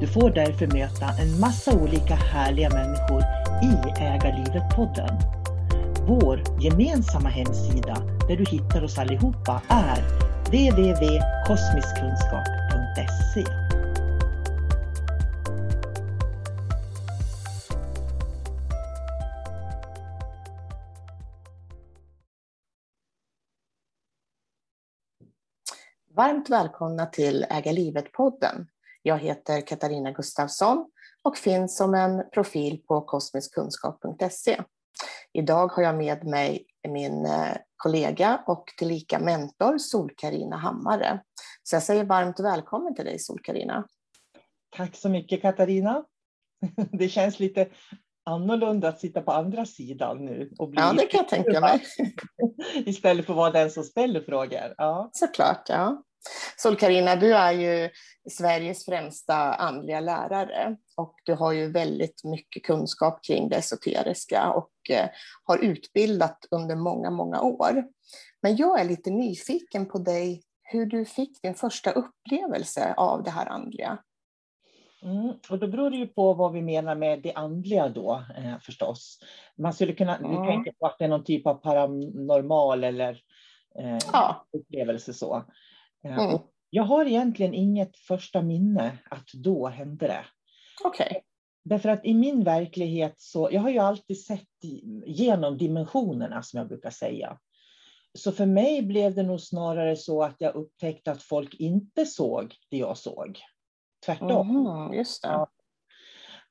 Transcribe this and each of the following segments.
Du får därför möta en massa olika härliga människor i Ägarlivet-podden. Vår gemensamma hemsida där du hittar oss allihopa är www.kosmiskkunskap.se Varmt välkomna till Äga livet-podden. Jag heter Katarina Gustafsson och finns som en profil på kosmiskkunskap.se. Idag har jag med mig min eh, kollega och tillika mentor Sol-Karina Hammare. Så jag säger varmt välkommen till dig Sol-Karina. Tack så mycket Katarina. Det känns lite annorlunda att sitta på andra sidan nu. Och bli ja, det kan jag tänka mig. Istället för att vara den som ställer frågor. Ja. Såklart, ja. Sol-Karina, du är ju Sveriges främsta andliga lärare och du har ju väldigt mycket kunskap kring det esoteriska och eh, har utbildat under många, många år. Men jag är lite nyfiken på dig, hur du fick din första upplevelse av det här andliga. Mm, och då beror det ju på vad vi menar med det andliga då eh, förstås. Man skulle kunna mm. tänka på att det är någon typ av paranormal eller eh, ja. upplevelse så. Mm. jag har egentligen inget första minne att då hände det. Okej. Okay. Därför att i min verklighet så, jag har ju alltid sett genom dimensionerna som jag brukar säga. Så för mig blev det nog snarare så att jag upptäckte att folk inte såg det jag såg. Tvärtom. Mm, just det.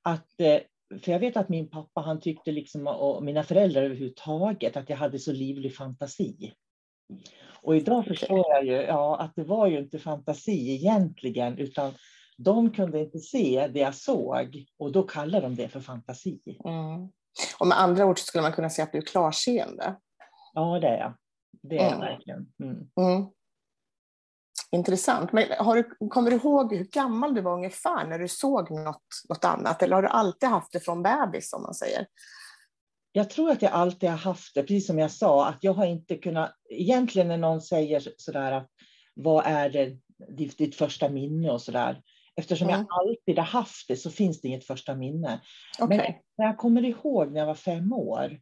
Att, eh, för jag vet att min pappa, han tyckte liksom, och mina föräldrar överhuvudtaget, att jag hade så livlig fantasi. Och idag förstår jag ju ja, att det var ju inte fantasi egentligen, utan de kunde inte se det jag såg och då kallar de det för fantasi. Mm. Och med andra ord skulle man kunna säga att du är klarseende. Ja, det är jag. Det är mm. jag verkligen. Mm. mm. Intressant. Men du, kommer du ihåg hur gammal du var ungefär när du såg något, något annat? Eller har du alltid haft det från bebis, som man säger? Jag tror att jag alltid har haft det, precis som jag sa, att jag har inte kunnat... Egentligen när någon säger sådär att vad är det, ditt, första minne och sådär. Eftersom mm. jag alltid har haft det så finns det inget första minne. Okay. Men när jag kommer ihåg när jag var fem år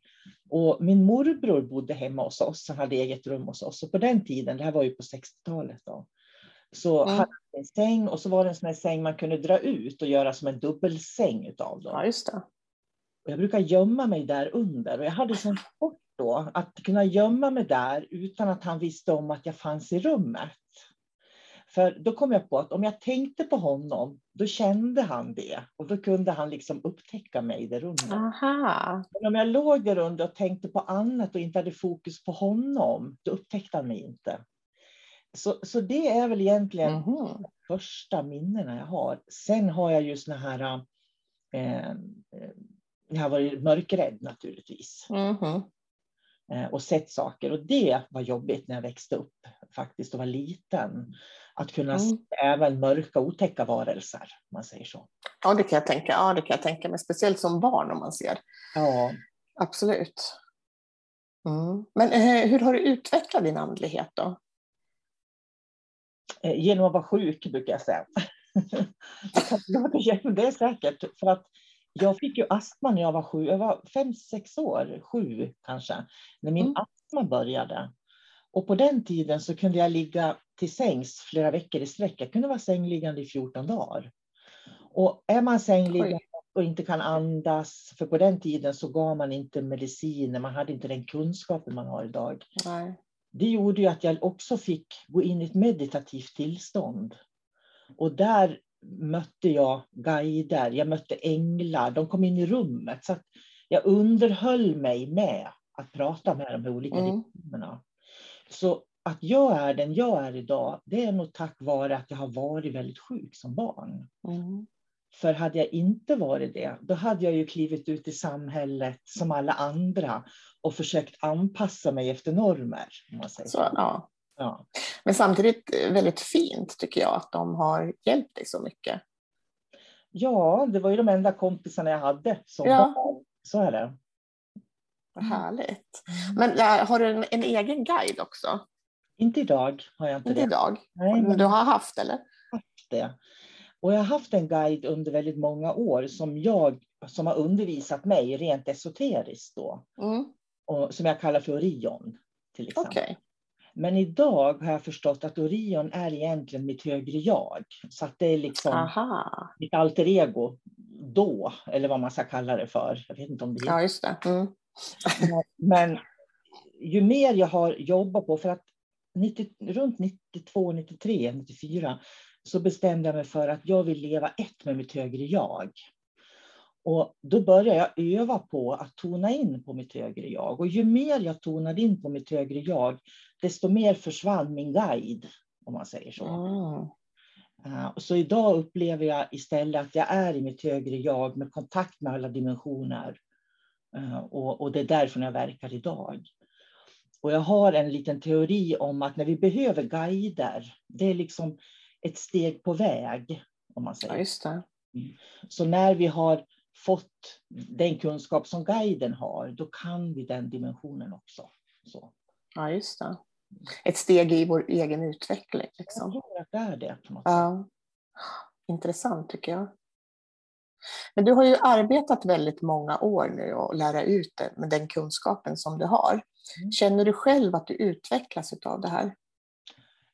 och min morbror bodde hemma hos oss, han hade eget rum hos oss. Och på den tiden, det här var ju på 60-talet då, så mm. hade han en säng och så var det en sån här säng man kunde dra ut och göra som en dubbelsäng utav. Då. Ja, just det. Och jag brukar gömma mig där under och jag hade sån sport då att kunna gömma mig där utan att han visste om att jag fanns i rummet. För då kom jag på att om jag tänkte på honom, då kände han det och då kunde han liksom upptäcka mig i det rummet. Aha. Men om jag låg där under och tänkte på annat och inte hade fokus på honom, då upptäckte han mig inte. Så, så det är väl egentligen Mhm. första minnena jag har. Sen har jag ju såna här... Eh, eh, jag har varit mörkrädd naturligtvis. Eh, och sett saker. Och det var jobbigt när jag växte upp faktiskt och var liten. Att kunna Mm. se även mörka otäcka varelser, om man säger så. Ja, det kan jag tänka. Ja, det kan jag tänka mig. Speciellt som barn om man ser. Ja, Absolut. Mm. Men eh, hur har du utvecklat din andlighet då? eh, genom att vara sjuk brukar jag säga. det är säkert. För att jag fick ju astma när jag var sju. Jag var fem, sex år, sju kanske, när min Mm. astma började. Och på den tiden så kunde jag ligga till sängs flera veckor i sträck. Jag kunde vara sängliggande i 14 dagar. Och är man sängliggande och inte kan andas, för på den tiden så gav man inte mediciner, man hade inte den kunskapen man har idag. Nej. Det gjorde ju att jag också fick gå in i ett meditativt tillstånd. Och där mötte jag guider, jag mötte änglar, de kom in i rummet. Så jag underhöll mig med att prata med de här olika Mm. dimensionerna. Så att jag är den jag är idag, det är nog tack vare att jag har varit väldigt sjuk som barn. Mm. För hade jag inte varit det, då hade jag ju klivit ut i samhället som alla andra och försökt anpassa mig efter normer. Man säger så. ja. Ja. Men samtidigt eh, väldigt fint tycker jag att de har hjälpt dig så mycket. ja, det var ju de enda kompisarna jag hade som Ja. barn. Så är det. Vad Mm. härligt. Men äh, har du en, en egen guide också? Inte idag har jag inte Inte det. idag? Nej, men Du har haft eller? haft det. Och jag har haft en guide under väldigt många år som jag som har undervisat mig rent esoteriskt då. Mm. Och, som jag kallar för Orion. Till exempel. Okej. Men idag har jag förstått att Orion är egentligen mitt högre jag. Så att det är liksom Aha. mitt alter ego då, eller vad man ska kalla det för. Jag vet inte om det Ja, just det. Mm. Men ju mer jag har jobbat på, för att 90, runt 92, 93, 94 så bestämde jag mig för att jag vill leva ett med mitt högre jag. Och då började jag öva på att tona in på mitt högre jag. Och ju mer jag tonade in på mitt högre jag, desto mer försvann min guide, om man säger så. Mm. Uh, Så idag upplever jag istället att jag är i mitt högre jag med kontakt med alla dimensioner. Uh, Och, och det är därför jag verkar idag. Och jag har en liten teori om att när vi behöver guider, det är liksom ett steg på väg. Om man säger. Ja, det. Så när vi har fått den kunskap som guiden har, då kan vi den dimensionen också. Så. Ja, just det. Ett steg i vår egen utveckling. Jag Liksom. tror att det är det. På något sätt. Ja. Intressant tycker jag. Men du har ju arbetat väldigt många år nu och lära ut det med den kunskapen som du har. Mm. Känner du själv att du utvecklas av det här?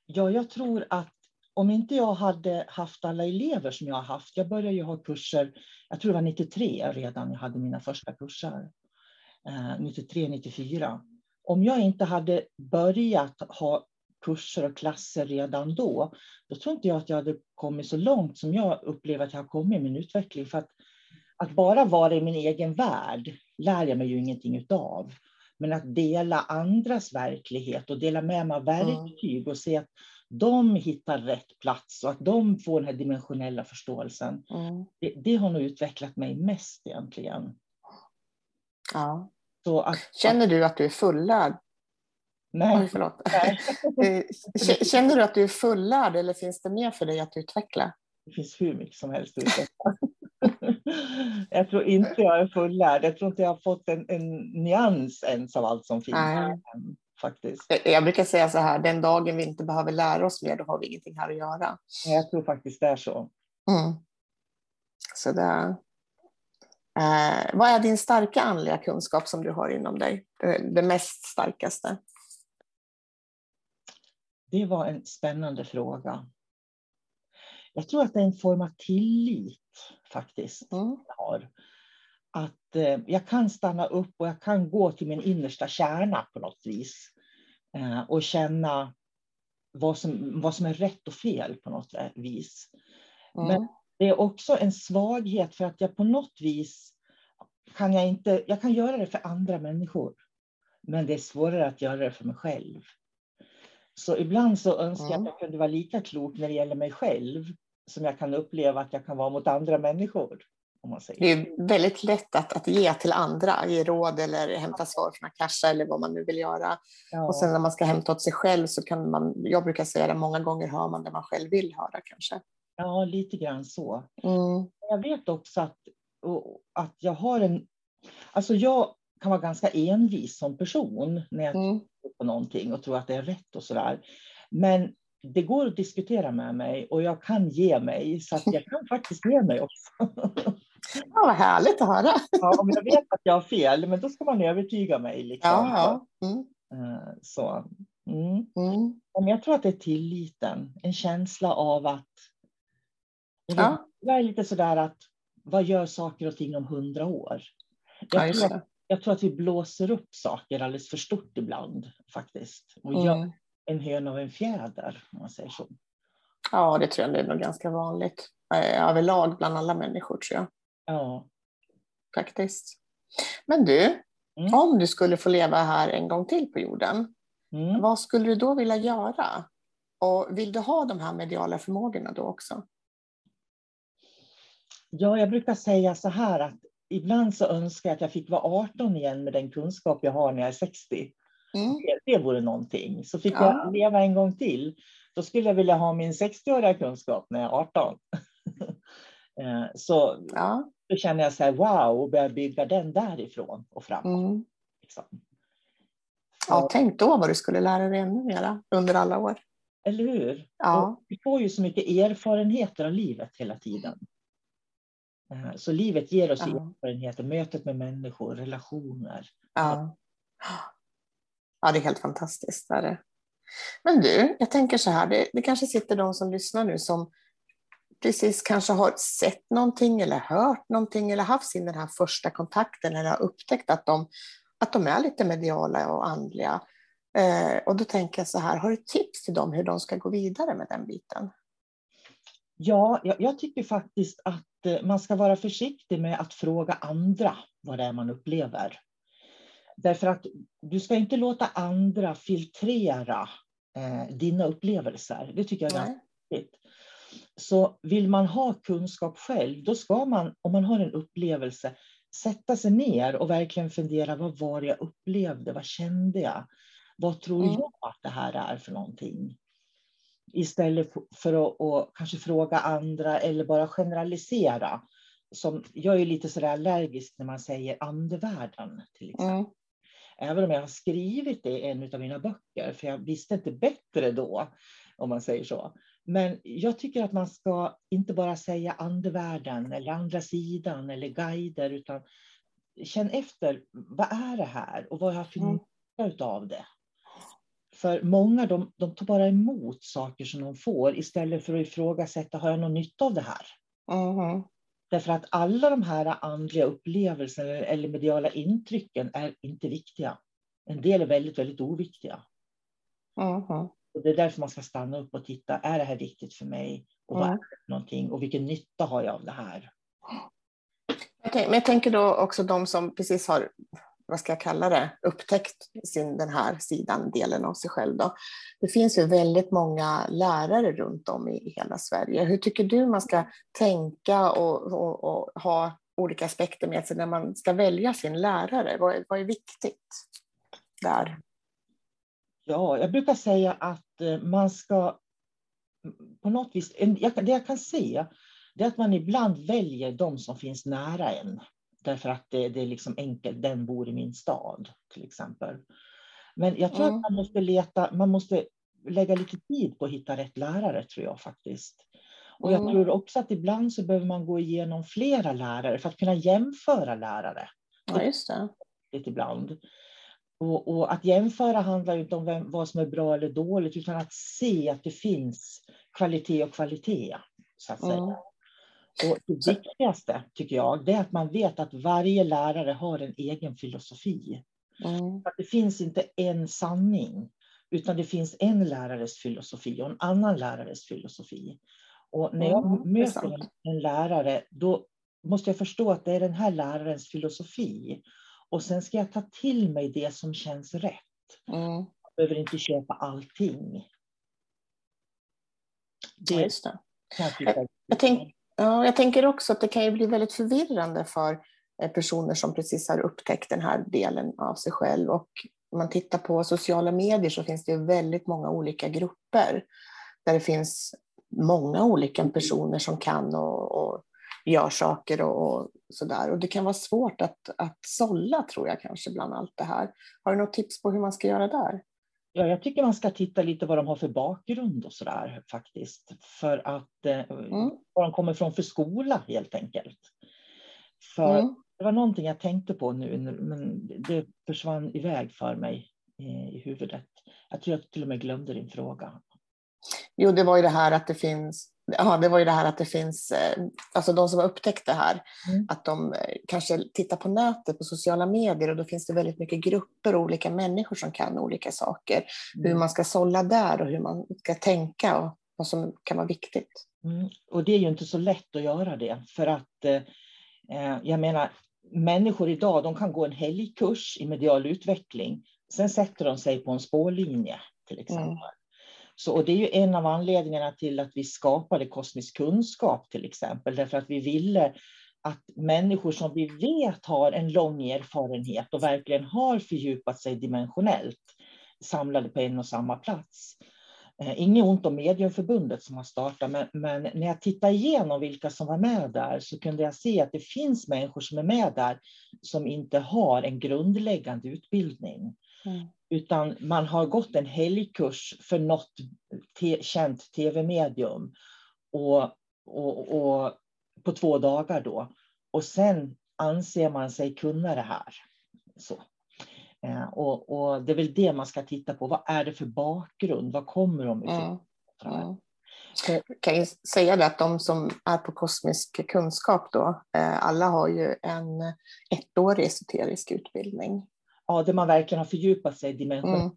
Ja, jag tror att om inte jag hade haft alla elever som jag har haft, jag började ju ha kurser, jag tror det var 93 redan jag hade mina första kurser, eh, 93, 94. Om jag inte hade börjat ha kurser och klasser redan då, då tror inte jag att jag hade kommit så långt som jag upplever att jag har kommit i min utveckling. För att, att bara vara i min egen värld lär jag mig ju ingenting utav. Men att dela andras verklighet och dela med mig av verktyg och se att de hittar rätt plats och att de får den här dimensionella förståelsen. Mm. Det, det har nog utvecklat mig mest egentligen. Ja. Att, Känner du att du är fullärd? nej, Oj, förlåt. nej, Eh, Känner du att du är fullärd eller finns det mer för dig att utveckla? det finns hur mycket som helst att utveckla. Jag tror inte jag är fullärd. Jag tror inte jag har fått en, en nyans ens av allt som finns. Nej. Faktiskt. Jag- Jag brukar säga så här, den dagen vi inte behöver lära oss mer, då har vi ingenting här att göra. Jag tror faktiskt det är så. Mm. Så det, eh, vad är din starka andliga kunskap som du har inom dig? Det, mest starkaste? Det var en spännande fråga. Jag tror att det är en form av tillit faktiskt. Mm. har. Att eh, jag kan stanna upp och jag kan gå till min innersta kärna på något vis. Eh, och känna vad som, vad som är rätt och fel på något vis. Mm. Men det är också en svaghet för att jag på något vis kan jag inte, jag kan göra det för andra människor. Men det är svårare att göra det för mig själv. Så ibland så önskar jag Mm. att jag kunde vara lika klok när det gäller mig själv som jag kan uppleva att jag kan vara mot andra människor. Om man säger. Det är väldigt lätt att, att ge till andra, ge råd eller hämta svar från Akasha eller vad man nu vill göra. Ja. Och sen när man ska hämta åt sig själv så kan man, jag brukar säga det, många gånger hör man det man själv vill höra kanske. ja, lite grann så. Mm. Jag vet också att, och, att jag har en... Alltså jag kan vara ganska envis som person när jag Mm. tror på någonting och tror att det är rätt och sådär. Men det går att diskutera med mig och jag kan ge mig, så att jag kan faktiskt ge mig också. Ja, vad härligt att höra. Ja, om jag vet att jag har fel, men då ska man övertyga mig. Liksom. Ja, ja. Mm. Eh, Så. Mm. Mm. Men jag tror att det är tilliten, en känsla av att... Ja. jag är lite sådär att, vad gör saker och ting om hundra år? Ja, Jag, just tror att, jag tror att vi blåser upp saker alldeles för stort ibland, faktiskt. Och gör Mm. en höna av en fjäder, om man säger så. Ja, det tror jag det är nog ganska vanligt. Eh, Överlag bland alla människor tror jag Ja. faktiskt. Men du, Mm. om du skulle få leva här en gång till på jorden, Mm. vad skulle du då vilja göra? Och vill du ha de här mediala förmågorna då också? Ja, jag brukar säga så här att ibland så önskar jag att jag fick vara 18 igen med den kunskap jag har när jag är 60. Mm. Det, det vore någonting. Så fick Ja. jag leva en gång till, då skulle jag vilja ha min 60-åriga kunskap när jag är 18. Eh, så Ja. då känner jag så här, wow, och börjar bygga den därifrån och framåt. Mm. Liksom. ja, tänk då vad du skulle lära dig ännu mera under alla år. Eller hur? Ja. Och vi får ju så mycket erfarenheter av livet hela tiden. Eh, Så livet ger oss Ja. erfarenheter, mötet med människor, relationer. Ja. ja, det är helt fantastiskt. Är det. Men du, jag tänker så här, det, det kanske sitter de som lyssnar nu som precis kanske har sett någonting eller hört någonting eller haft sin den här första kontakten eller har upptäckt att de, att de är lite mediala och andliga. Eh, och då tänker jag så här, har du tips till dem hur de ska gå vidare med den biten? Ja, jag, jag tycker faktiskt att eh, man ska vara försiktig med att fråga andra vad det är man upplever. Därför att du ska inte låta andra filtrera eh, dina upplevelser. Det tycker jag är viktigt. Så vill man ha kunskap själv, då ska man, om man har en upplevelse, sätta sig ner och verkligen fundera, vad var det jag upplevde? Vad kände jag? Vad tror Mm. jag att det här är för någonting? Istället för- för att och kanske fråga andra eller bara generalisera. Som, jag är lite sådär allergisk när man säger andevärlden. Till exempel. Mm. Även om jag har skrivit det i en av mina böcker, för jag visste inte bättre då, om man säger så. Men jag tycker att man ska inte bara säga andevärlden eller andra sidan eller guider, utan känn efter, vad är det här och vad har jag för Mm. nytta av det? För många de, de tar bara emot saker som de får istället för att ifrågasätta, har jag någon nytta av det här? Mhm. Därför att alla de här andliga upplevelserna eller mediala intrycken är inte viktiga. En del är väldigt, väldigt oviktiga. Mhm. Och det är därför man ska stanna upp och titta, är det här viktigt för mig? Och vad är det någonting? Och vilken nytta har jag av det här? Tänk- Men jag tänker då också de som precis har, vad ska jag kalla det, upptäckt sin, den här sidan, delen av sig själv. Då. Det finns ju väldigt många lärare runt om i, hela Sverige. Hur tycker du man ska tänka och, och, och ha olika aspekter med sig när man ska välja sin lärare? Vad vad är viktigt där? Ja, jag brukar säga att eh, man ska på något vis, det jag kan se, det är att man ibland väljer de som finns nära en. Därför att det, det är liksom enkelt, den bor i min stad till exempel. Men jag tror Mm. att man måste leta, man måste lägga lite tid på att hitta rätt lärare tror jag faktiskt. Och jag tror också att ibland så behöver man gå igenom flera lärare för att kunna jämföra lärare Ja, just det. lite ibland. Och, och att jämföra handlar inte om vem, vad som är bra eller dåligt, utan att se att det finns kvalitet och kvalitet. Så att säga. Mm. Och det viktigaste, tycker jag, det är att man vet att varje lärare har en egen filosofi. Mm. Att det finns inte en sanning, utan det finns en lärares filosofi och en annan lärares filosofi. Och när jag Mm, möter en lärare, då måste jag förstå att det är den här lärarens filosofi. Och sen ska jag ta till mig det som känns rätt. Mm. behöver inte köpa allting. Det, ja, just det. Jag, jag, jag, tänk, ja, jag tänker också att det kan ju bli väldigt förvirrande för eh, personer som precis har upptäckt den här delen av sig själv. Och om man tittar på sociala medier så finns det väldigt många olika grupper där det finns många olika personer som kan och, och gör saker och, och sådär. Och det kan vara svårt att, att sålla tror jag kanske bland allt det här. Har du något tips på hur man ska göra där? Ja, jag tycker man ska titta lite vad de har för bakgrund och sådär faktiskt. För att eh, mm. var de kommer från för skola helt enkelt. För mm. det var någonting jag tänkte på nu, men det försvann iväg för mig eh, i huvudet. Jag tror jag till och med glömde din fråga. Jo, det var ju det här att det finns Ja, det var ju det här att det finns, eh, alltså de som har upptäckt det här, mm. att de eh, kanske tittar på nätet, på sociala medier och då finns det väldigt mycket grupper och olika människor som kan olika saker. Mm. Hur man ska sålla där och hur man ska tänka och vad som kan vara viktigt. Mm. Och det är ju inte så lätt att göra det, för att eh, eh jag menar, människor idag, de kan gå en helgkurs i medial utveckling, sen sätter de sig på en spårlinje till exempel. Så, och det är ju en av anledningarna till att vi skapade kosmisk kunskap till exempel, därför att vi ville att människor som vi vet har en lång erfarenhet och verkligen har fördjupat sig dimensionellt samlade på en och samma plats. Eh, inget ont om Mediumförbundet som har startat, men, men, när jag tittar igenom vilka som var med där så kunde jag se att det finns människor som är med där som inte har en grundläggande utbildning. Mm. Utan man har gått en helgkurs för något te känt tv-medium. Och, och, och, på två dagar då. Och sen anser man sig kunna det här. Så. Eh, och, och, det är väl det man ska titta på. Vad är det för bakgrund? Var kommer de ifrån? Mm. Mm. Jag kan ju säga det att de som är på kosmisk kunskap då, eh, alla har ju en ettårig esoterisk utbildning ja, där man verkligen har fördjupat sig dimensionellt. Mm.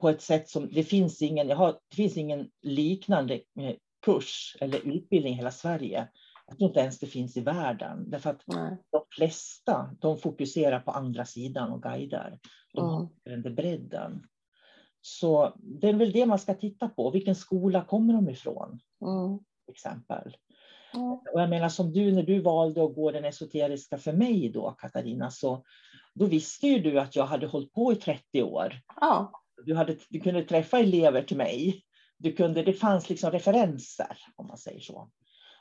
På ett sätt som, det finns ingen, jag har, det finns ingen liknande eh, kurs eller utbildning i hela Sverige. Jag tror inte ens det finns i världen. Därför att Nej. de flesta, de fokuserar på andra sidan och guidar. De mm. har den bredden. Så det är väl det man ska titta på. Vilken skola kommer de ifrån? Mm. Exempel. Mm. Och jag menar som du, när du valde att gå den esoteriska för mig då, Katarina, så då visste ju du att jag hade hållit på i 30 år. Ja. Du, hade, du kunde träffa elever till mig. Du kunde, det fanns liksom referenser, om man säger så.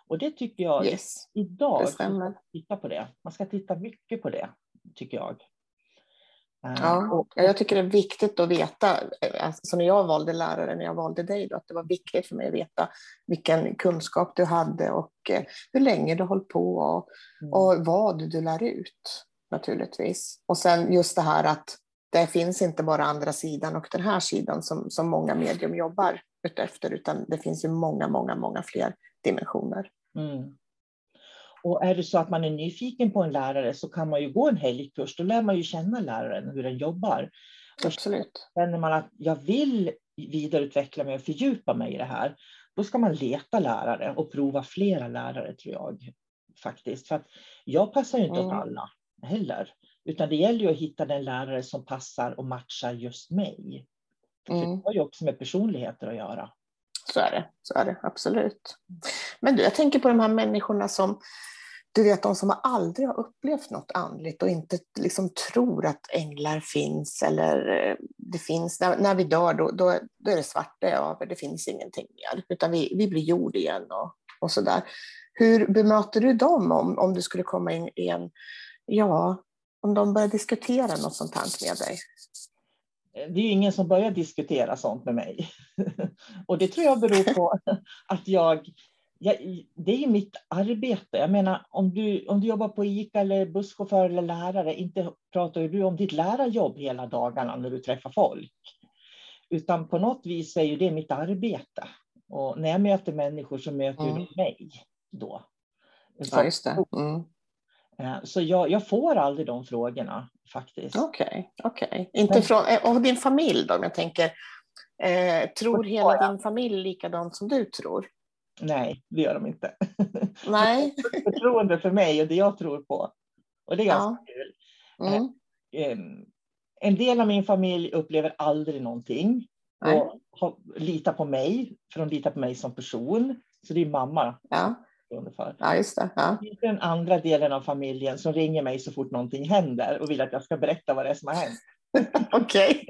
Och det tycker jag yes, idag, det titta på det. Man ska titta mycket på det, tycker jag. Eh, ja, jag tycker det är viktigt att veta, alltså när jag valde lärare, när jag valde dig, då, att det var viktigt för mig att veta vilken kunskap du hade och eh, hur länge du höll på och, mm. och vad du lär ut naturligtvis. Och sen just det här att det finns inte bara andra sidan och den här sidan som, som många medium jobbar utefter, utan det finns ju många, många, många fler dimensioner. Mm. Och är det så att man är nyfiken på en lärare så kan man ju gå en helgkurs. Då lär man ju känna läraren, hur den jobbar. Absolut. Känner man att jag vill vidareutveckla mig och fördjupa mig i det här, då ska man leta lärare och prova flera lärare tror jag. Faktiskt. För att jag passar ju inte mm. åt alla heller. Utan det gäller ju att hitta den lärare som passar och matchar just mig. Mm. För det har ju också med personligheter att göra. Så är det, så är det absolut. Men du, jag tänker på de här människorna som, du vet de som aldrig har upplevt något andligt och inte liksom tror att änglar finns eller eh, det finns, när, när vi dör då, då, då är det svart, det är över, det finns ingenting mer, utan vi, vi blir jord igen och, och sådär. Hur bemöter du dem om, om du skulle komma in i en, ja, om de börjar diskutera något sånt här med dig? det är ju ingen som börjar diskutera sånt med mig. och det tror jag beror på att jag, jag, det är ju mitt arbete. Jag menar, om du, om du jobbar på ICA eller busschaufför eller lärare, inte pratar du om ditt lärarjobb hela dagarna när du träffar folk. Utan på något vis är ju det mitt arbete. Och när jag möter människor så möter mm. de mig då. Så, ja, just det. Mm. Eh, så jag, jag, får aldrig de frågorna faktiskt. Okej, okay, okay. Inte från, eh, och din familj då, om jag tänker, eh, tror hela din familj likadant som du tror? Nej, det gör de inte. Nej. Förtroende för mig och det jag tror på. Och det är ganska ja. kul. Mm. Eh, ehm, En del av min familj upplever aldrig någonting Nej. och har, litar på mig, för de litar på mig som person. Så det är mamma. Ja, Ungefär. ja just det. Ja. Det finns den andra delen av familjen som ringer mig så fort någonting händer och vill att jag ska berätta vad det är som har hänt. Okej.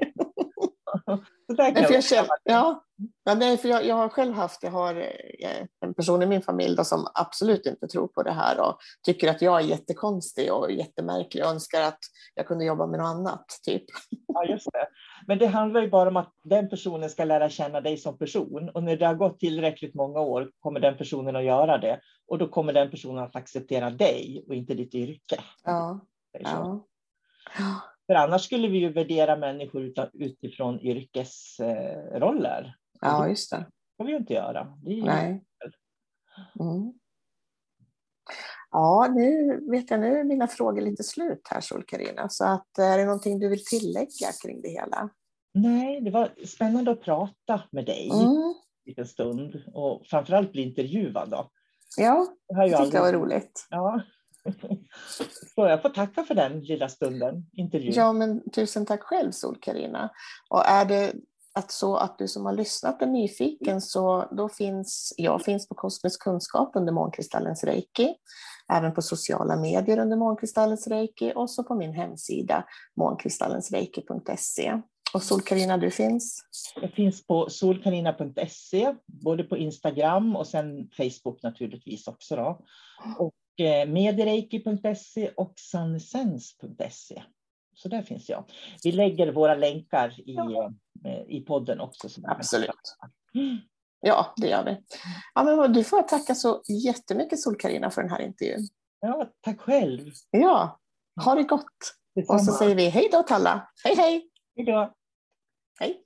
Så där kan jag ja. Ja, nej, för jag, jag har själv haft jag har eh, en person i min familj då, som absolut inte tror på det här och tycker att jag är jättekonstig och jättemärklig och önskar att jag kunde jobba med något annat. Typ. Ja, just det. Men det handlar ju bara om att den personen ska lära känna dig som person. Och när det har gått tillräckligt många år kommer den personen att göra det. Och då kommer den personen att acceptera dig och inte ditt yrke. Ja, ja. För annars skulle vi ju värdera människor utifrån yrkesroller. ja, just det. Det får vi ju inte göra. Det är ju- Nej. Mm. Ja, nu vet jag, nu är mina frågor lite slut här Sol-Carina. Så att, är det någonting du vill tillägga kring det hela? Nej, det var spännande att prata med dig Mm. en liten stund och framförallt bli intervjuad. Då. Ja, Det har det tyckte jag var roligt. Ja. Så jag får tacka för den lilla stunden, intervju. Ja, men tusen tack själv Sol-Carina. Och är det att så att du som har lyssnat är nyfiken så då finns jag finns på Kosmisk kunskap under Månkristallens reiki, även på sociala medier under Månkristallens reiki och så på min hemsida månkristallensreiki.se. Och Sol-Carina, du finns? Jag finns på solkarina.se, både på Instagram och sen Facebook naturligtvis också. Då. Och eh, mediereiki.se och sunsense.se. Så där finns jag. Vi lägger våra länkar i, eh, i podden också. Absolut. Ja, det gör vi. Ja, men du får tacka så jättemycket Sol-Carina för den här intervjun. Ja, tack själv. Ja, ha det gott. Och så Detsamma. säger vi hej då till alla. Hej hej! Hej då. Hej!